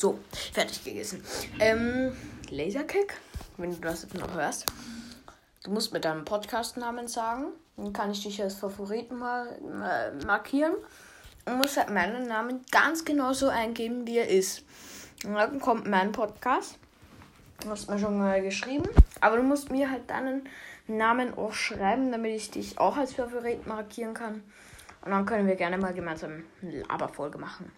So, fertig gegessen. Ähm, Laserkick, wenn du das jetzt noch hörst. Du musst mir deinen Podcast-Namen sagen. Dann kann ich dich als Favoriten mal äh, markieren. Und musst halt meinen Namen ganz genau so eingeben, wie er ist. Und dann kommt mein Podcast. Du hast mir schon mal geschrieben. Aber du musst mir halt deinen Namen auch schreiben, damit ich dich auch als Favorit markieren kann. Und dann können wir gerne mal gemeinsam eine Laberfolge machen.